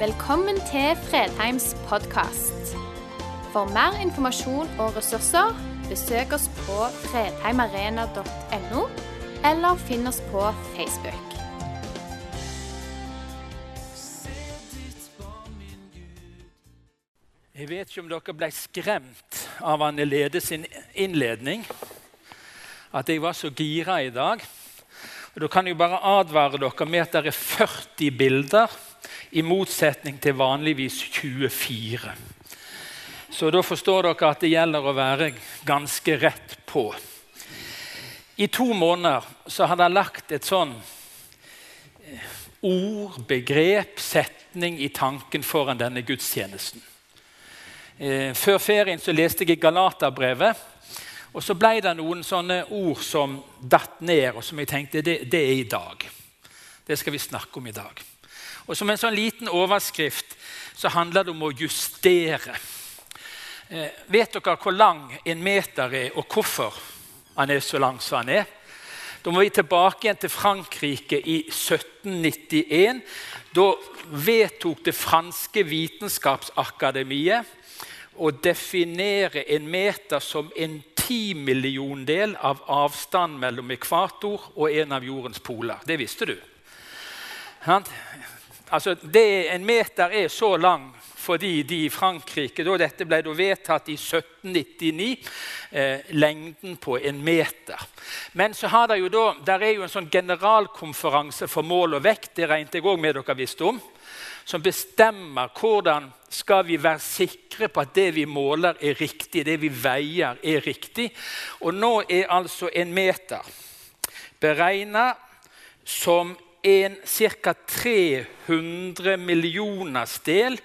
Velkommen til Fredheims podkast. For mer informasjon og ressurser, besøk oss på fredheimarena.no, eller finn oss på Facebook. Jeg vet ikke om dere ble skremt av Anne Lede sin innledning. At jeg var så gira i dag. Og Da kan jeg bare advare dere med at det er 40 bilder, i motsetning til vanligvis 24. Så da forstår dere at det gjelder å være ganske rett på. I to måneder så har jeg lagt et sånn eh, ord, begrep, setning i tanken foran denne gudstjenesten. Eh, før ferien så leste jeg Galaterbrevet. Og så ble det noen sånne ord som datt ned, og som jeg tenkte det, det er i dag. Det skal vi snakke om i dag. Og Som en sånn liten overskrift så handler det om å justere. Eh, vet dere hvor lang en meter er, og hvorfor han er så lang som han er? Da må vi tilbake igjen til Frankrike i 1791. Da vedtok det franske vitenskapsakademiet å definere en meter som en timilliondel av avstand mellom ekvator og en av jordens poler. Det visste du. Altså, det, en meter er så lang fordi de i Frankrike da Dette ble da vedtatt i 1799. Eh, lengden på en meter. Men så har det jo da, der er jo en sånn generalkonferanse for mål og vekt. Det regnet jeg òg med dere visste om som bestemmer hvordan skal vi være sikre på at det vi måler, er riktig, det vi veier, er riktig. Og nå er altså en meter beregna som en ca. 300 millionersdel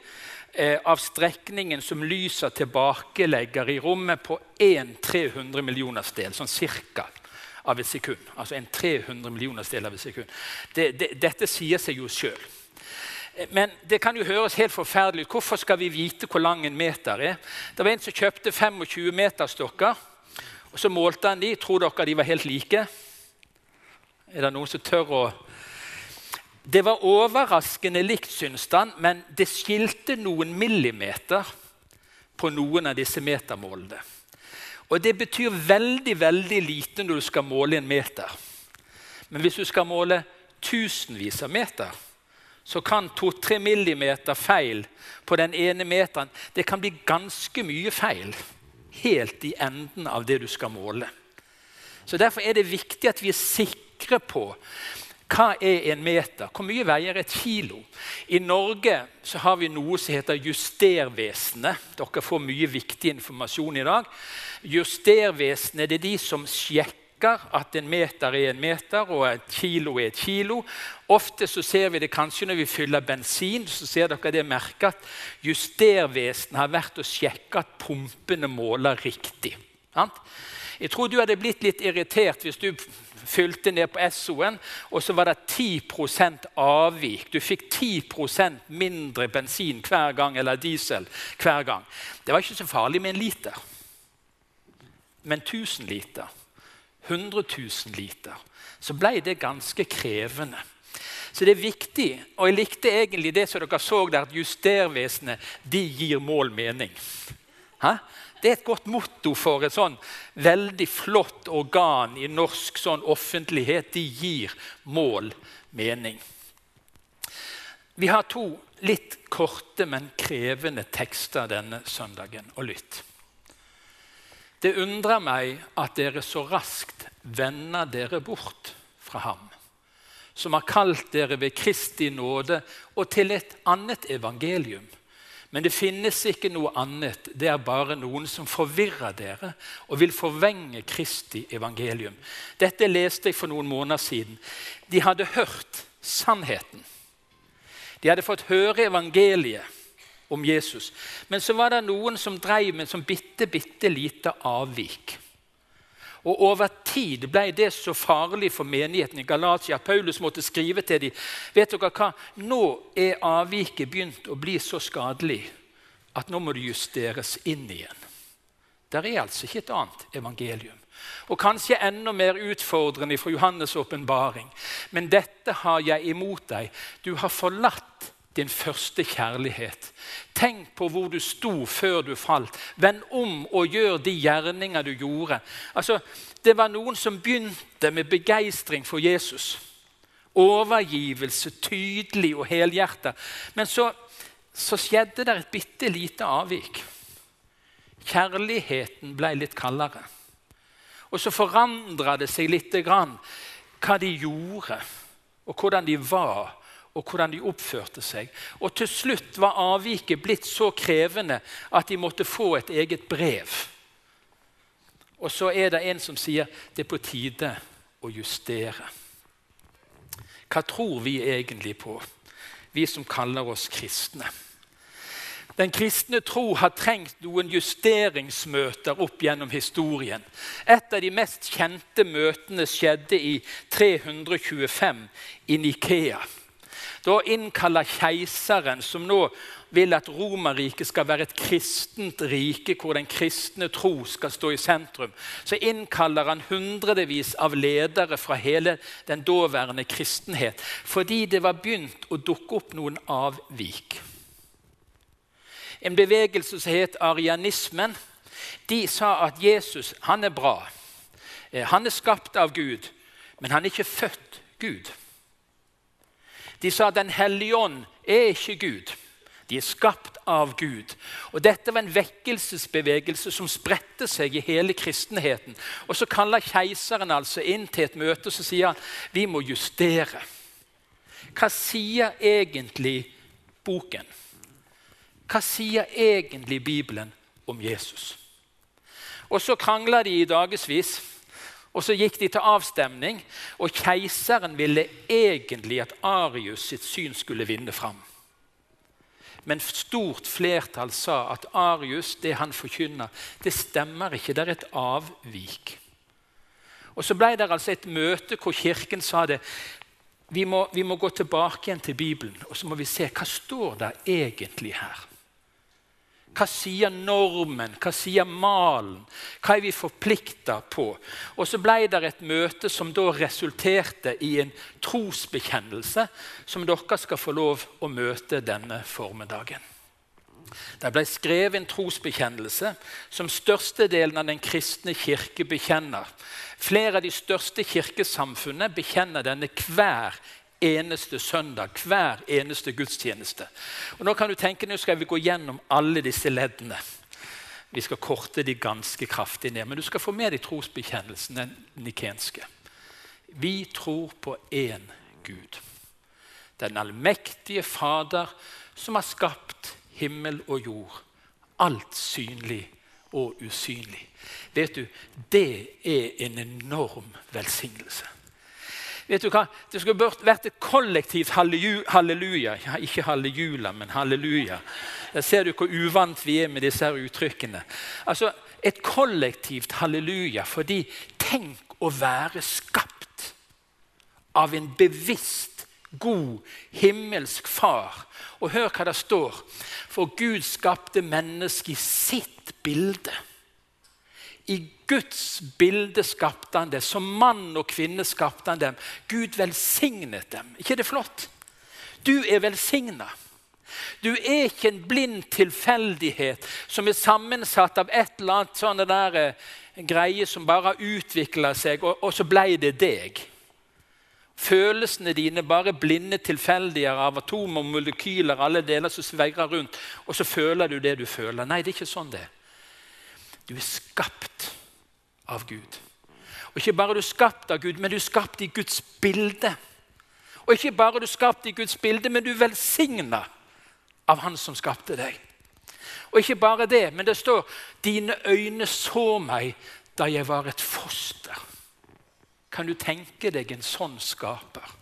eh, av strekningen som lyset tilbakelegger i rommet på en 300 millioners del, sånn cirka av et sekund. Altså en 300 millioners del av et sekund. Det, det, dette sier seg jo sjøl. Men det kan jo høres helt forferdelig ut. Hvorfor skal vi vite hvor lang en meter er? Det var en som kjøpte 25 meterstokker. og Så målte han de. Tror dere de var helt like? Er det noen som tør å Det var overraskende likt, syns han, men det skilte noen millimeter på noen av disse metermålene. Og Det betyr veldig veldig lite når du skal måle en meter. Men hvis du skal måle tusenvis av meter, så kan 2-3 millimeter feil på den ene meteren det kan bli ganske mye feil helt i enden av det du skal måle. Så Derfor er det viktig at vi er sikre på hva er en meter? Hvor mye veier et kilo? I Norge har vi noe som heter Justervesenet. Dere får mye viktig informasjon i dag. Justervesenet er de som sjekker at en meter er en meter, og et kilo er et kilo. Ofte så ser vi det kanskje når vi fyller bensin. så ser dere det merket at Justervesenet har vært og sjekket at pumpene måler riktig. Jeg tror du hadde blitt litt irritert hvis du fylte ned på Esso-en, og så var det 10% avvik. Du fikk 10% mindre bensin hver gang, eller diesel hver gang. Det var ikke så farlig med en liter. Men 1000 liter 100 000 liter, så ble det ganske krevende. Så det er viktig, og jeg likte egentlig det som dere så der, at justervesenet de gir mål mening. Hæ? Det er et godt motto for et sånn veldig flott organ i norsk sånn offentlighet. De gir mål mening. Vi har to litt korte, men krevende tekster denne søndagen. Og lytt. Det undrer meg at dere så raskt vender dere bort fra ham, som har kalt dere ved Kristi nåde og til et annet evangelium. Men det finnes ikke noe annet. Det er bare noen som forvirrer dere og vil forvenge Kristi evangelium. Dette leste jeg for noen måneder siden. De hadde hørt sannheten. De hadde fått høre evangeliet om Jesus. Men så var det noen som drev med sånn bitte, bitte lite avvik. Og Over tid ble det så farlig for menigheten i Galatia. Paulus måtte skrive til dem vet dere hva? Nå er avviket begynt å bli så skadelig at nå må det justeres inn igjen. Der er altså ikke et annet evangelium. Og kanskje enda mer utfordrende fra Johannes' åpenbaring. Men dette har jeg imot deg. Du har forlatt din første kjærlighet. Tenk på hvor du sto før du falt. Vend om og gjør de gjerninger du gjorde. Altså, det var noen som begynte med begeistring for Jesus. Overgivelse, tydelig og helhjertet. Men så, så skjedde det et bitte lite avvik. Kjærligheten ble litt kaldere. Og så forandra det seg litt grann hva de gjorde, og hvordan de var, og hvordan de oppførte seg. Og til slutt var avviket blitt så krevende at de måtte få et eget brev. Og så er det en som sier det er på tide å justere. Hva tror vi egentlig på, vi som kaller oss kristne? Den kristne tro har trengt noen justeringsmøter opp gjennom historien. Et av de mest kjente møtene skjedde i 325 i Nikea. Da innkaller keiseren, som nå vil at Romerriket skal være et kristent rike hvor den kristne tro skal stå i sentrum, så innkaller han hundrevis av ledere fra hele den daværende kristenhet fordi det var begynt å dukke opp noen avvik. En bevegelse som het arianismen, de sa at Jesus han er bra. Eh, han er skapt av Gud, men han er ikke født Gud. De sa Den hellige ånd er ikke Gud. De er skapt av Gud. Og Dette var en vekkelsesbevegelse som spredte seg i hele kristenheten. Og Så kaller keiseren altså inn til et møte og sier han, vi må justere. Hva sier egentlig boken? Hva sier egentlig Bibelen om Jesus? Og Så krangler de i dagevis. Og Så gikk de til avstemning, og keiseren ville egentlig at Arius sitt syn skulle vinne fram. Men stort flertall sa at Arius, det han forkynner, det stemmer ikke. Det er et avvik. Og Så ble det altså et møte hvor Kirken sa det. Vi må, vi må gå tilbake igjen til Bibelen og så må vi se hva står der egentlig her. Hva sier normen? Hva sier malen? Hva er vi forplikta på? Og Så ble det et møte som da resulterte i en trosbekjennelse som dere skal få lov å møte denne formiddagen. Det ble skrevet en trosbekjennelse som størstedelen av den kristne kirke bekjenner. Flere av de største kirkesamfunnene bekjenner denne hver eneste søndag, hver eneste gudstjeneste. Og Nå kan du tenke, nå skal vi gå gjennom alle disse leddene. Vi skal korte de ganske kraftig ned, men du skal få med deg trosbekjennelsen, den nikenske. Vi tror på én Gud. Den allmektige Fader som har skapt himmel og jord. Alt synlig og usynlig. Vet du, det er en enorm velsignelse. Vet du hva? Det skulle vært et kollektivt halleluja. Ja, ikke hallejula, men halleluja. Der ser du hvor uvant vi er med disse her uttrykkene. Altså, Et kollektivt halleluja fordi tenk å være skapt av en bevisst, god, himmelsk far. Og hør hva det står. For Gud skapte mennesket i sitt bilde. I Guds bilde skapte han det. Som mann og kvinne skapte han dem. Gud velsignet dem. ikke det flott? Du er velsigna. Du er ikke en blind tilfeldighet som er sammensatt av et eller annet sånne der, eh, greie som bare har utvikla seg, og, og, så ble det deg. Følelsene dine bare blinde tilfeldigere av atomer og molekyler, alle deler som sveirer rundt, og så føler du det du føler. Nei, det er ikke sånn det er. Du er skapt av Gud. Og Ikke bare er du skapt av Gud, men du er skapt i Guds bilde. Og ikke bare er du skapt i Guds bilde, men du er velsigna av Han som skapte deg. Og ikke bare det, men det står 'Dine øyne så meg da jeg var et foster'. Kan du tenke deg en sånn skaper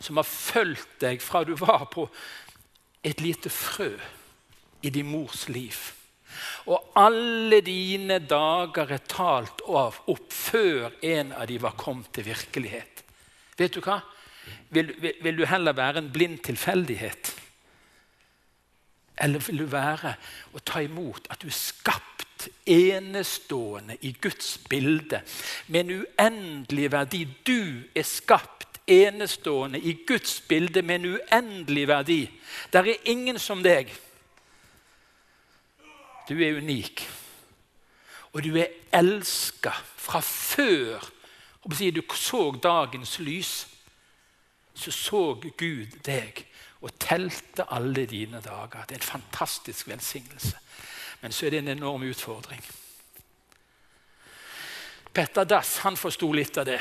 som har fulgt deg fra du var på et lite frø i din mors liv? Og alle dine dager er talt av opp før en av de var kommet til virkelighet. Vet du hva? Vil, vil, vil du heller være en blind tilfeldighet? Eller vil du være å ta imot at du er skapt enestående i Guds bilde med en uendelig verdi? Du er skapt enestående, i Guds bilde med en uendelig verdi. Der er ingen som deg. Du er unik. Og du er elska fra før du så dagens lys. Så så Gud deg og telte alle dine dager. Det er en fantastisk velsignelse. Men så er det en enorm utfordring. Petter Dass han forsto litt av det.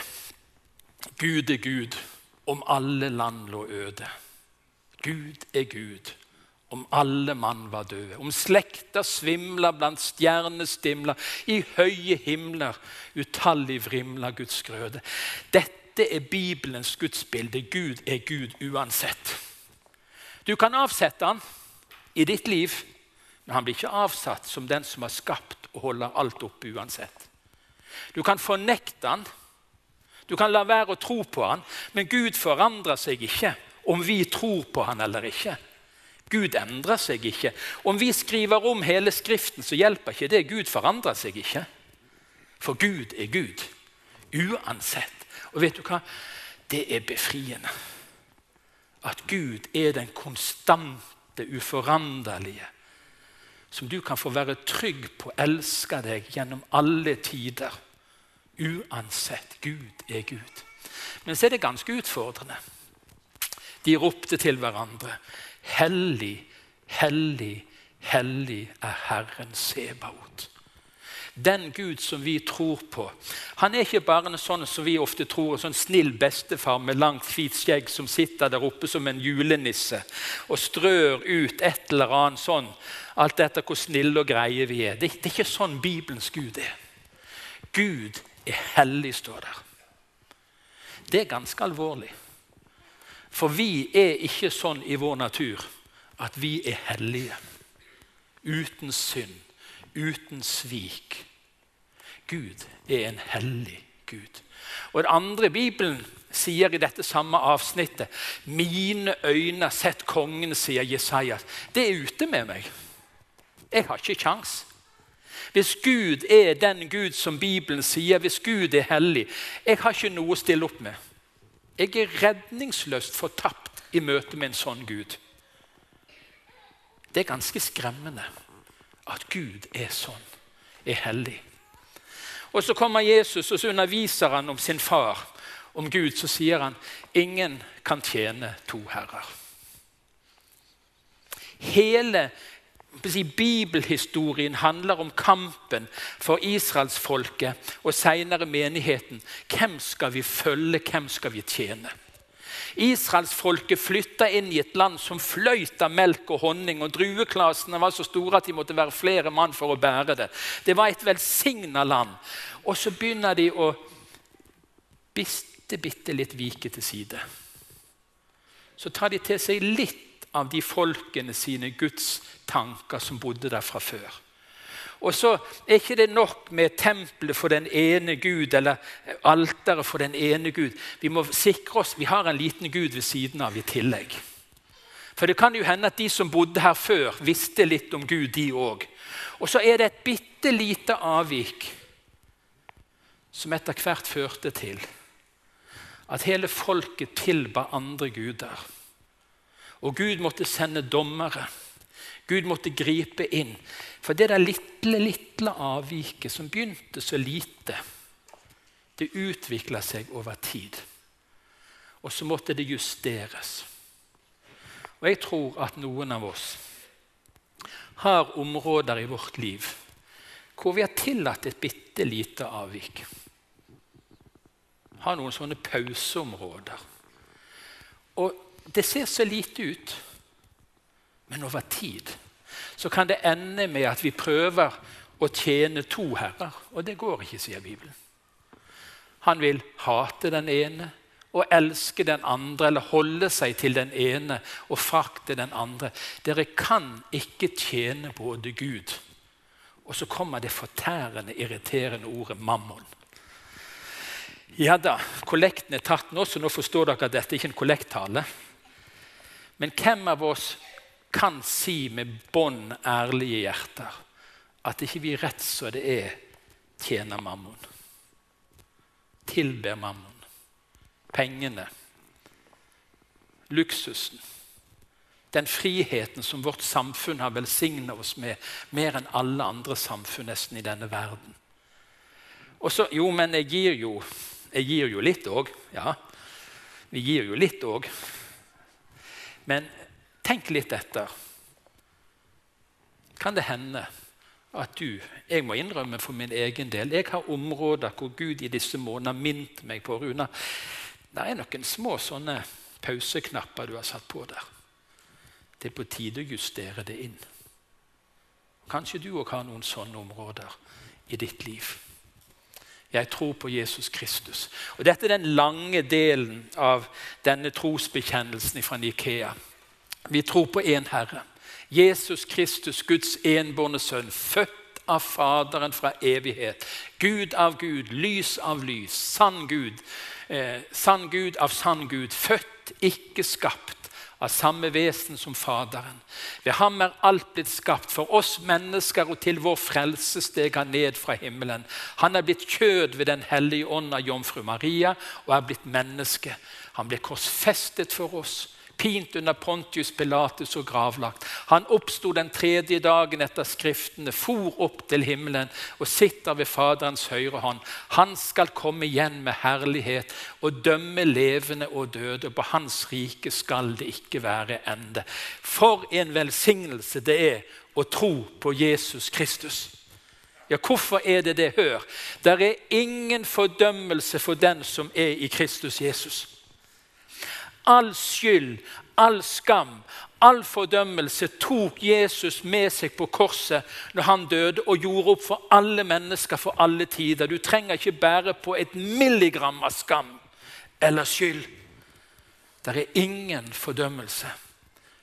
Gud er Gud om alle land lå øde. Gud er Gud om alle mann var døde. Om slekter svimla blant stjernestimler, i høye himler utallig vrimla Guds grøde. Dette er Bibelens gudsbilde. Gud er Gud uansett. Du kan avsette han i ditt liv, men han blir ikke avsatt som den som har skapt og holder alt oppe uansett. Du kan fornekte han, du kan la være å tro på han, men Gud forandrer seg ikke om vi tror på han eller ikke. Gud endrer seg ikke. Om vi skriver om hele Skriften, så hjelper ikke det. Gud forandrer seg ikke. For Gud er Gud. Uansett. Og vet du hva? Det er befriende. At Gud er den konstante, uforanderlige. Som du kan få være trygg på elsker deg gjennom alle tider. Uansett. Gud er Gud. Men så er det ganske utfordrende. De ropte til hverandre. Hellig, hellig, hellig er Herren Sebaot. Den Gud som vi tror på, han er ikke bare en sånn som vi ofte tror, en sånn snill bestefar med langt, hvit skjegg som sitter der oppe som en julenisse og strør ut et eller annet sånn, alt etter hvor snille og greie vi er. Det, det er ikke sånn Bibelens Gud er. Gud er hellig, står der. Det er ganske alvorlig. For vi er ikke sånn i vår natur at vi er hellige. Uten synd, uten svik. Gud er en hellig Gud. Og Det andre Bibelen sier i dette samme avsnittet 'Mine øyne sett kongen', sier Jesajas. Det er ute med meg. Jeg har ikke kjangs. Hvis Gud er den Gud som Bibelen sier, hvis Gud er hellig Jeg har ikke noe å stille opp med. Jeg er redningsløst fortapt i møte med en sånn Gud. Det er ganske skremmende at Gud er sånn, er hellig. Og Så kommer Jesus og så underviser han om sin far, om Gud. Så sier han ingen kan tjene to herrer. Hele bibelhistorien handler om kampen for israelsfolket og senere menigheten. Hvem skal vi følge, hvem skal vi tjene? Israelsfolket flytta inn i et land som fløyt av melk og honning. og Drueklasene var så store at de måtte være flere mann for å bære det. Det var et velsigna land. Og så begynner de å bitte, bitte litt vike til side. Så tar de til seg litt av de folkene sine Guds tanker som bodde der fra før. Og så er ikke det nok med tempelet for den ene Gud eller alteret for den ene Gud. Vi må sikre oss vi har en liten Gud ved siden av i tillegg. For det kan jo hende at de som bodde her før, visste litt om Gud, de òg. Og så er det et bitte lite avvik som etter hvert førte til at hele folket tilba andre guder. Og Gud måtte sende dommere. Gud måtte gripe inn. For det der lille, lille avviket som begynte så lite, det utvikla seg over tid. Og så måtte det justeres. Og jeg tror at noen av oss har områder i vårt liv hvor vi har tillatt et bitte lite avvik. Har noen sånne pauseområder. Og det ser så lite ut. Men over tid så kan det ende med at vi prøver å tjene to herrer. Og det går ikke, sier Bibelen. Han vil hate den ene og elske den andre, eller holde seg til den ene og frakte den andre. Dere kan ikke tjene både Gud Og så kommer det fortærende, irriterende ordet mammon. Ja da, kollekten er tatt nå, så nå forstår dere at dette er ikke en kollekttale. Men hvem av oss kan si med bånd ærlige hjerter at ikke vi rett som det er, tjener mammon. Tilber mammon. Pengene, luksusen, den friheten som vårt samfunn har velsignet oss med mer enn alle andre samfunn nesten i denne verden. Og så, Jo, men jeg gir jo, jeg gir jo litt òg. Ja, vi gir jo litt òg. Men tenk litt etter. Kan det hende at du Jeg må innrømme for min egen del. Jeg har områder hvor Gud i disse månedene har minnet meg på Runa. Det er noen små sånne pauseknapper du har satt på der. Det er på tide å justere det inn. Kanskje du òg har noen sånne områder i ditt liv. Jeg tror på Jesus Kristus. Og Dette er den lange delen av denne trosbekjennelsen fra Nikea. Vi tror på én Herre. Jesus Kristus, Guds enbårne sønn, født av Faderen fra evighet. Gud av Gud, lys av lys, sann Gud. Eh, sann Gud av sann Gud, født, ikke skapt av samme vesen som Faderen. Ved ham er alt blitt skapt for oss mennesker og til vår frelse steg han ned fra himmelen. Han er blitt kjød ved Den hellige ånd av jomfru Maria og er blitt menneske. Han ble korsfestet for oss pint under Pontius Pilatus og gravlagt. Han oppsto den tredje dagen etter Skriftene, for opp til himmelen og sitter ved Faderens høyre hånd. Han skal komme igjen med herlighet og dømme levende og døde. På hans rike skal det ikke være ende. For en velsignelse det er å tro på Jesus Kristus. Ja, Hvorfor er det det? Hør. Det er ingen fordømmelse for den som er i Kristus Jesus. All skyld, all skam, all fordømmelse tok Jesus med seg på korset når han døde og gjorde opp for alle mennesker for alle tider. Du trenger ikke bære på et milligram av skam eller skyld. Det er ingen fordømmelse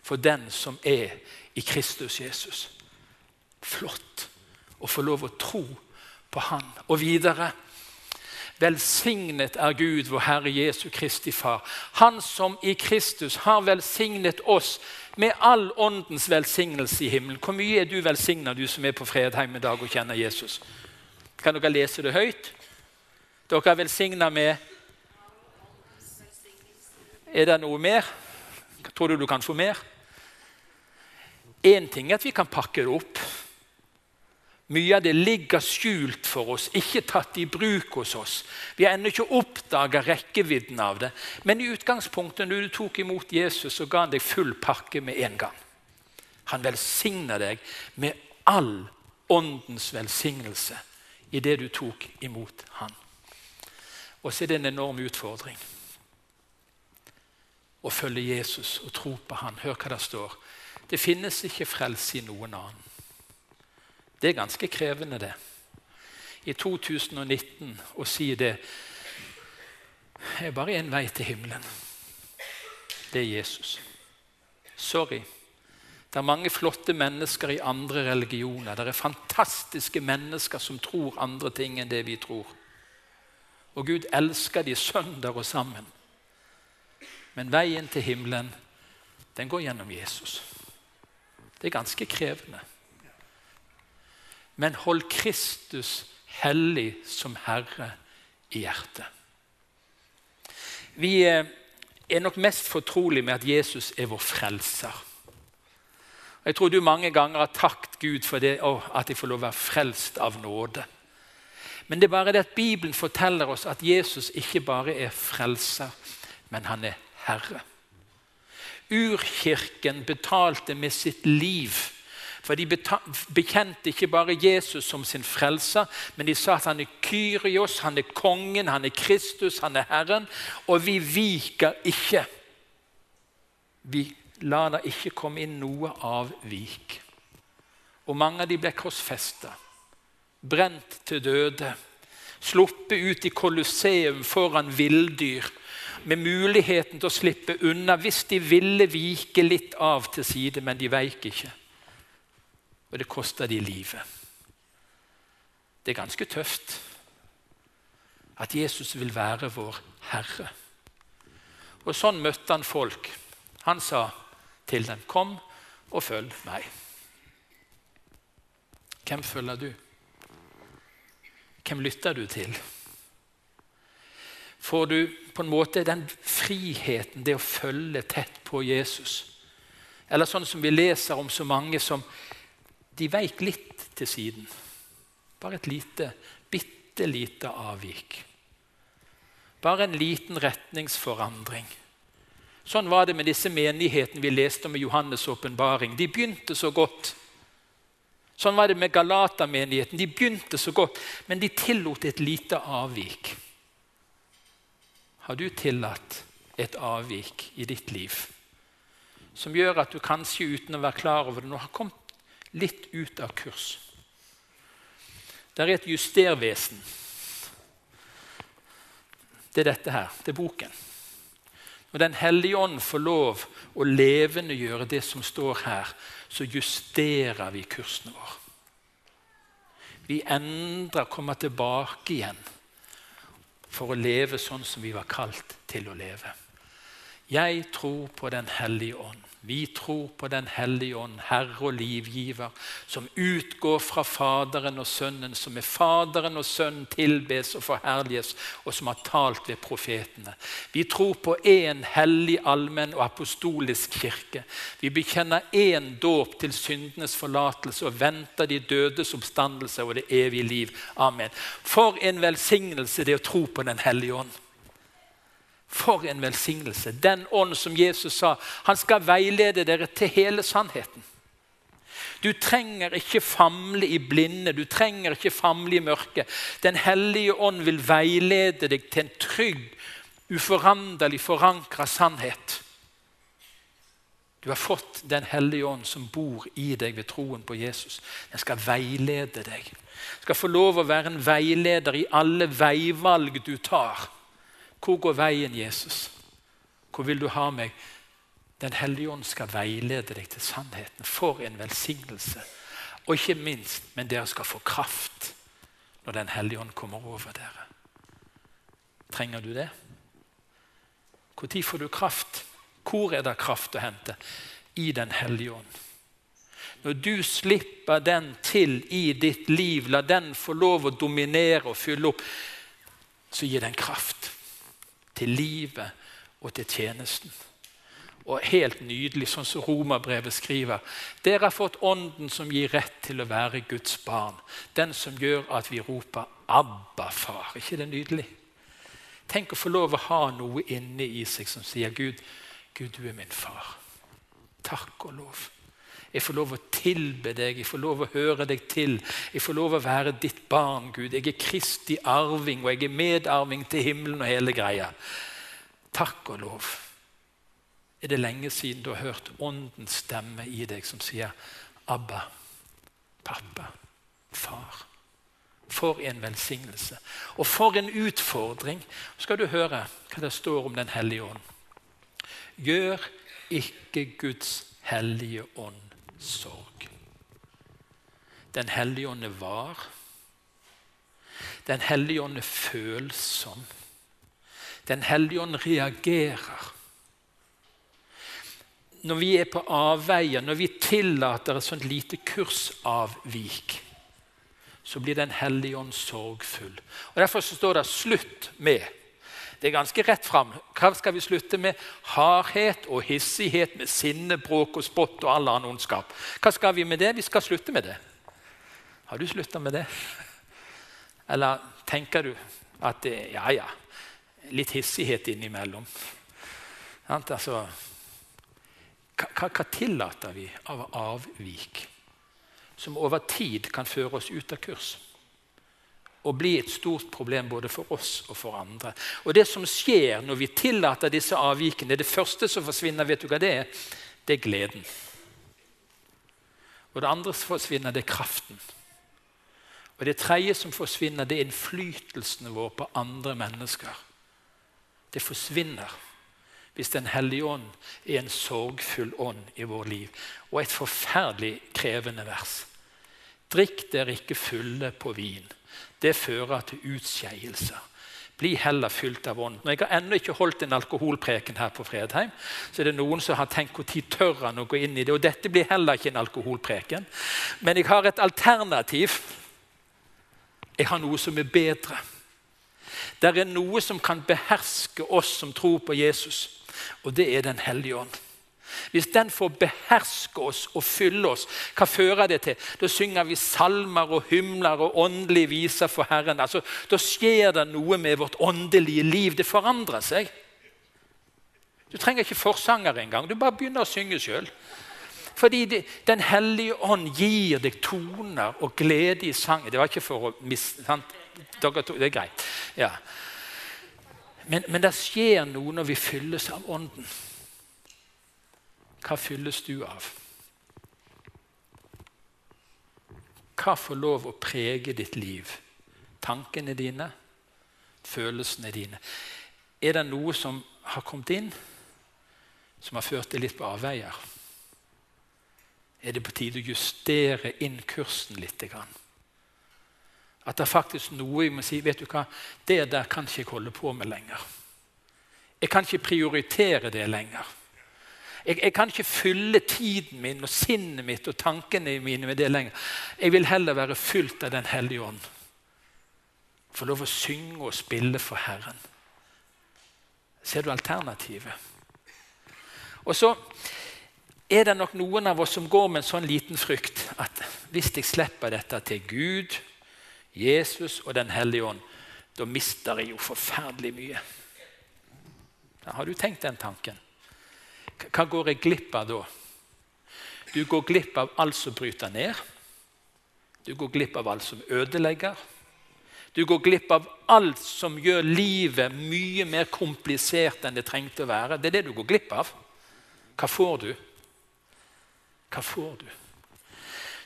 for den som er i Kristus Jesus. Flott å få lov å tro på Han. Og videre Velsignet er Gud, vår Herre Jesu Kristi Far. Han som i Kristus har velsignet oss med all åndens velsignelse i himmelen. Hvor mye er du velsigna, du som er på Fredheim i dag og kjenner Jesus? Kan dere lese det høyt? Dere er velsigna med Er det noe mer? Tror du du kan få mer? Én ting er at vi kan pakke det opp. Mye av det ligger skjult for oss, ikke tatt i bruk hos oss. Vi har ennå ikke oppdaga rekkevidden av det. Men i utgangspunktet, når du tok imot Jesus, så ga han deg full pakke med en gang. Han velsigner deg med all åndens velsignelse i det du tok imot han. Og så er det en enorm utfordring å følge Jesus og tro på han. Hør hva det står. Det finnes ikke frelse i noen annen. Det er ganske krevende, det. I 2019 å si det er bare én vei til himmelen. Det er Jesus. Sorry. Det er mange flotte mennesker i andre religioner. Det er fantastiske mennesker som tror andre ting enn det vi tror. Og Gud elsker de søndag og sammen. Men veien til himmelen, den går gjennom Jesus. Det er ganske krevende men hold Kristus hellig som Herre i hjertet. Vi eh, er nok mest fortrolig med at Jesus er vår frelser. Jeg tror du mange ganger har takket Gud for det, at jeg får lov å være frelst av nåde. Men det er bare det at Bibelen forteller oss at Jesus ikke bare er frelser, men han er herre. Urkirken betalte med sitt liv for de bekjente ikke bare Jesus som sin frelser, men de sa at han er Kyrios, han er kongen, han er Kristus, han er Herren. Og vi viker ikke. Vi lar det ikke komme inn noe av vik. Og mange av de ble korsfesta, brent til døde, sluppet ut i Colosseum foran villdyr med muligheten til å slippe unna hvis de ville vike litt av til side, men de veik ikke og det koster de livet. Det er ganske tøft at Jesus vil være vår Herre. Og Sånn møtte han folk. Han sa til dem, 'Kom og følg meg'. Hvem følger du? Hvem lytter du til? får du på en måte den friheten, det å følge tett på Jesus. Eller sånn som vi leser om så mange som de veik litt til siden. Bare et lite, bitte lite avvik. Bare en liten retningsforandring. Sånn var det med disse menighetene vi leste om i Johannes' åpenbaring. De begynte så godt. Sånn var det med Galata-menigheten. De begynte så godt, men de tillot et lite avvik. Har du tillatt et avvik i ditt liv som gjør at du kanskje uten å være klar over det nå har kommet litt ut av kurs? Det er et justervesen. Det er dette her. Det er boken. Når Den hellige ånd får lov å levendegjøre det som står her, så justerer vi kursen vår. Vi endrer, kommer tilbake igjen for å leve sånn som vi var kalt til å leve. Jeg tror på Den hellige ånd. Vi tror på Den hellige ånd, Herre og livgiver, som utgår fra Faderen og Sønnen, som med Faderen og Sønnen tilbes og forherliges, og som har talt ved profetene. Vi tror på én hellig, allmenn og apostolisk kirke. Vi bekjenner én dåp til syndenes forlatelse og venter de dødes oppstandelse og det evige liv. Amen. For en velsignelse det å tro på Den hellige ånd. For en velsignelse. Den ånd som Jesus sa, han skal veilede dere til hele sannheten. Du trenger ikke famle i blinde, du trenger ikke famle i mørket. Den hellige ånd vil veilede deg til en trygg, uforanderlig forankra sannhet. Du har fått Den hellige ånd som bor i deg ved troen på Jesus. Den skal veilede deg. Den skal få lov å være en veileder i alle veivalg du tar. Hvor går veien, Jesus? Hvor vil du ha meg? Den hellige ånd skal veilede deg til sannheten. For en velsignelse. Og ikke minst, men dere skal få kraft når Den hellige ånd kommer over dere. Trenger du det? Når får du kraft? Hvor er det kraft å hente? I Den hellige ånd. Når du slipper den til i ditt liv, la den få lov å dominere og fylle opp, så gir den kraft til livet og til tjenesten. Og helt nydelig, sånn som Romerbrevet skriver. Dere har fått Ånden som gir rett til å være Guds barn. Den som gjør at vi roper 'Abba, far'. ikke det nydelig? Tenk å få lov å ha noe inni i seg som sier 'Gud, Gud, du er min far'. Takk og lov. Jeg får lov å tilbe deg, jeg får lov å høre deg til. Jeg får lov å være ditt barn, Gud. Jeg er Kristi arving, og jeg er medarving til himmelen og hele greia. Takk og lov. Er det lenge siden du har hørt Åndens stemme i deg som sier 'Abba, pappa, far'? For en velsignelse. Og for en utfordring. Skal du høre hva det står om Den hellige ånd. Gjør ikke Guds hellige ånd sorg. Den hellige ånd var. Den hellige ånd er følsom. Den hellige ånd reagerer. Når vi er på avveier, når vi tillater et sånt lite kursavvik, så blir Den hellige ånd sorgfull. Og Derfor står det 'slutt med'. Det er ganske rett fram. Hva skal vi slutte med? Hardhet og hissighet med sinne, bråk og spott og all annen ondskap. Hva skal vi med det? Vi skal slutte med det. Har du slutta med det? Eller tenker du at det, ja, ja, litt hissighet innimellom. Altså, hva, hva, tillater vi av avvik som over tid kan føre oss ut av kurs? Og bli et stort problem både for oss og for andre. Og Det som skjer når vi tillater disse avvikene, det første som forsvinner, vet du hva det er? Det er gleden. Og det andre som forsvinner, det er kraften. Og det tredje som forsvinner, det er innflytelsen vår på andre mennesker det forsvinner hvis Den hellige ånd er en sorgfull ånd i vår liv. Og et forferdelig krevende vers. Drikk dere ikke fulle på vin. Det fører til utskeielse. Bli heller fylt av ånden. Jeg har ennå ikke holdt en alkoholpreken her på Fredheim. Så er det noen som har tenkt når tør han å gå inn i det. Og dette blir heller ikke en alkoholpreken. Men jeg har et alternativ. Jeg har noe som er bedre. Det er noe som kan beherske oss som tror på Jesus, og det er Den hellige ånd. Hvis den får beherske oss og fylle oss, hva fører det til? Da synger vi salmer og hymler og åndelige viser for Herren. Altså, da skjer det noe med vårt åndelige liv. Det forandrer seg. Du trenger ikke forsanger engang. Du bare begynner å synge sjøl. Fordi det, Den hellige ånd gir deg toner og glede i sangen. Det var ikke for å miste Dere to, Det er greit. Ja. Men, men det skjer noe når vi fylles av Ånden. Hva fylles du av? Hva får lov å prege ditt liv? Tankene dine? Følelsene dine? Er det noe som har kommet inn, som har ført deg litt på avveier? Er det på tide å justere inn kursen litt? At det er faktisk noe jeg må si vet du hva, Det der kan ikke jeg holde på med lenger. Jeg kan ikke prioritere det lenger. Jeg, jeg, kan ikke fylle tiden min og sinnet mitt og tankene mine med det lenger. Jeg vil heller være fylt av Den hellige ånd. Få lov å synge og spille for Herren. Ser du alternativet? Og så er det nok noen av oss som går med en sånn liten frykt at hvis jeg slipper dette til Gud, Jesus og Den hellige ånd, da mister jeg jo forferdelig mye. Har du tenkt den tanken? Hva går jeg glipp av da? Du går glipp av alt som bryter ned. Du går glipp av alt som ødelegger. Du går glipp av alt som gjør livet mye mer komplisert enn det trengte å være. Det er det du går glipp av. Hva får du? Hva får du?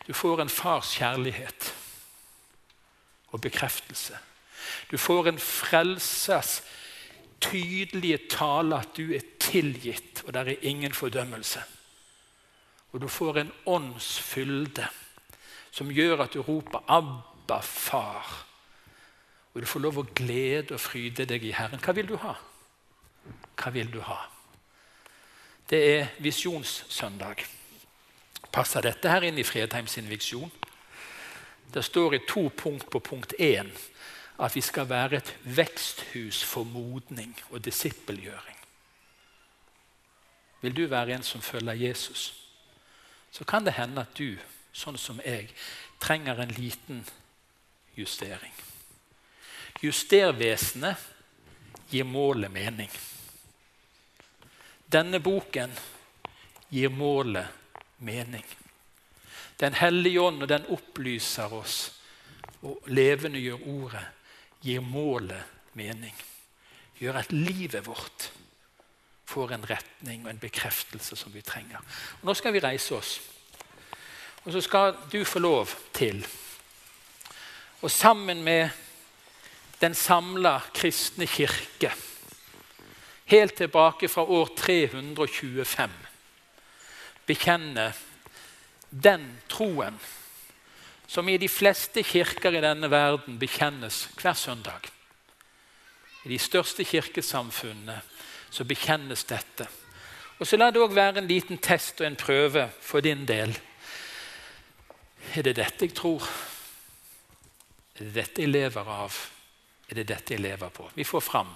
Du får en fars kjærlighet og bekreftelse. Du får en frelsers tydelige tale at du er tilgitt, og det er ingen fordømmelse. Og du får en åndsfylde som gjør at du roper 'Abba, far'. Og du får lov å glede og fryde deg i Herren. Hva vil du ha? Hva vil du ha? Det er visjonssøndag. Passer dette her inn i Fredheim sin visjon? Det står i to punkt på punkt én at vi skal være et veksthus for modning og disippelgjøring. Vil du være en som følger Jesus, så kan det hende at du, sånn som jeg, trenger en liten justering. Justervesenet gir målet mening. Denne boken gir målet mening. Den hellige ånd, og den opplyser oss og levendegjør ordet, gir målet mening. Gjør at livet vårt får en retning og en bekreftelse som vi trenger. Og nå skal vi reise oss. Og så skal du få lov til, og sammen med den samla kristne kirke, helt tilbake fra år 325, bekjenne den troen som i de fleste kirker i denne verden bekjennes hver søndag. I de største kirkesamfunnene så bekjennes dette. Og så La det òg være en liten test og en prøve for din del. Er det dette jeg tror? Er det dette jeg lever av? Er det dette jeg lever på? Vi får fram.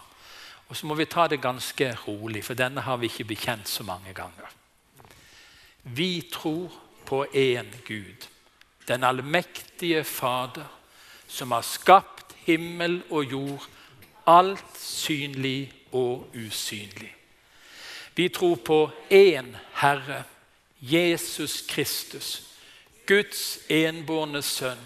Og så må vi ta det ganske rolig, for denne har vi ikke bekjent så mange ganger. Vi tror på én Gud den allmektige Fader, som har skapt himmel og jord, alt synlig og usynlig. Vi tror på én Herre, Jesus Kristus, Guds enbårne sønn,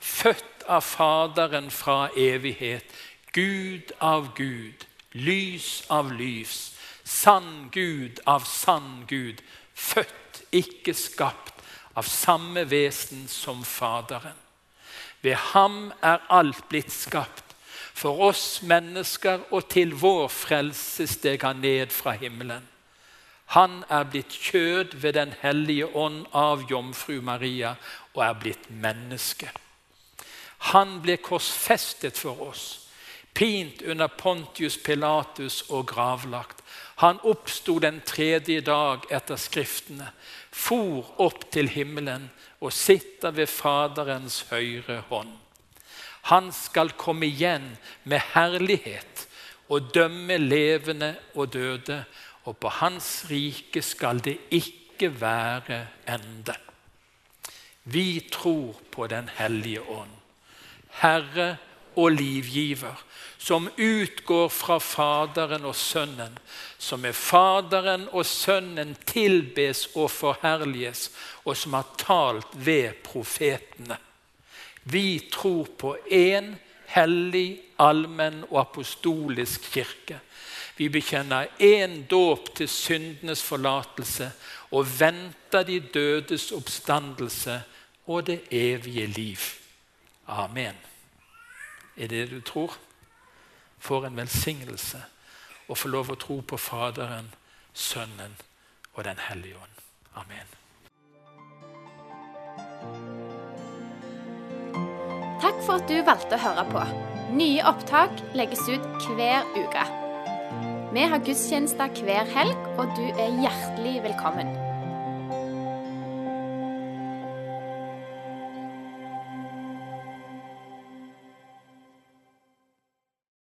født av Faderen fra evighet, Gud av Gud, lys av lys, sann Gud av sann Gud, født, ikke skapt av samme vesen som Faderen. Ved ham er alt blitt skapt, for oss mennesker og til vår frelse steg han ned fra himmelen. Han er blitt kjød ved Den hellige ånd av jomfru Maria og er blitt menneske. Han ble korsfestet for oss, pint under Pontius Pilatus og gravlagt. Han oppsto den tredje dag etter Skriftene, for opp til himmelen og sitter ved Faderens høyre hånd. Han skal komme igjen med herlighet og dømme levende og døde, og på hans rike skal det ikke være ende. Vi tror på Den hellige ånd, Herre og livgiver, som utgår fra Faderen og Sønnen, som med Faderen og Sønnen tilbes og forherliges, og som har talt ved profetene. Vi tror på én hellig, allmenn og apostolisk kirke. Vi bekjenner én dåp til syndenes forlatelse og venter de dødes oppstandelse og det evige liv. Amen. Det det du tror? får en velsignelse og får lov å tro på Faderen, Sønnen og Den hellige ånd. Amen. Takk for at du valgte å høre på. Nye opptak legges ut hver uke. Vi har gudstjenester hver helg, og du er hjertelig velkommen.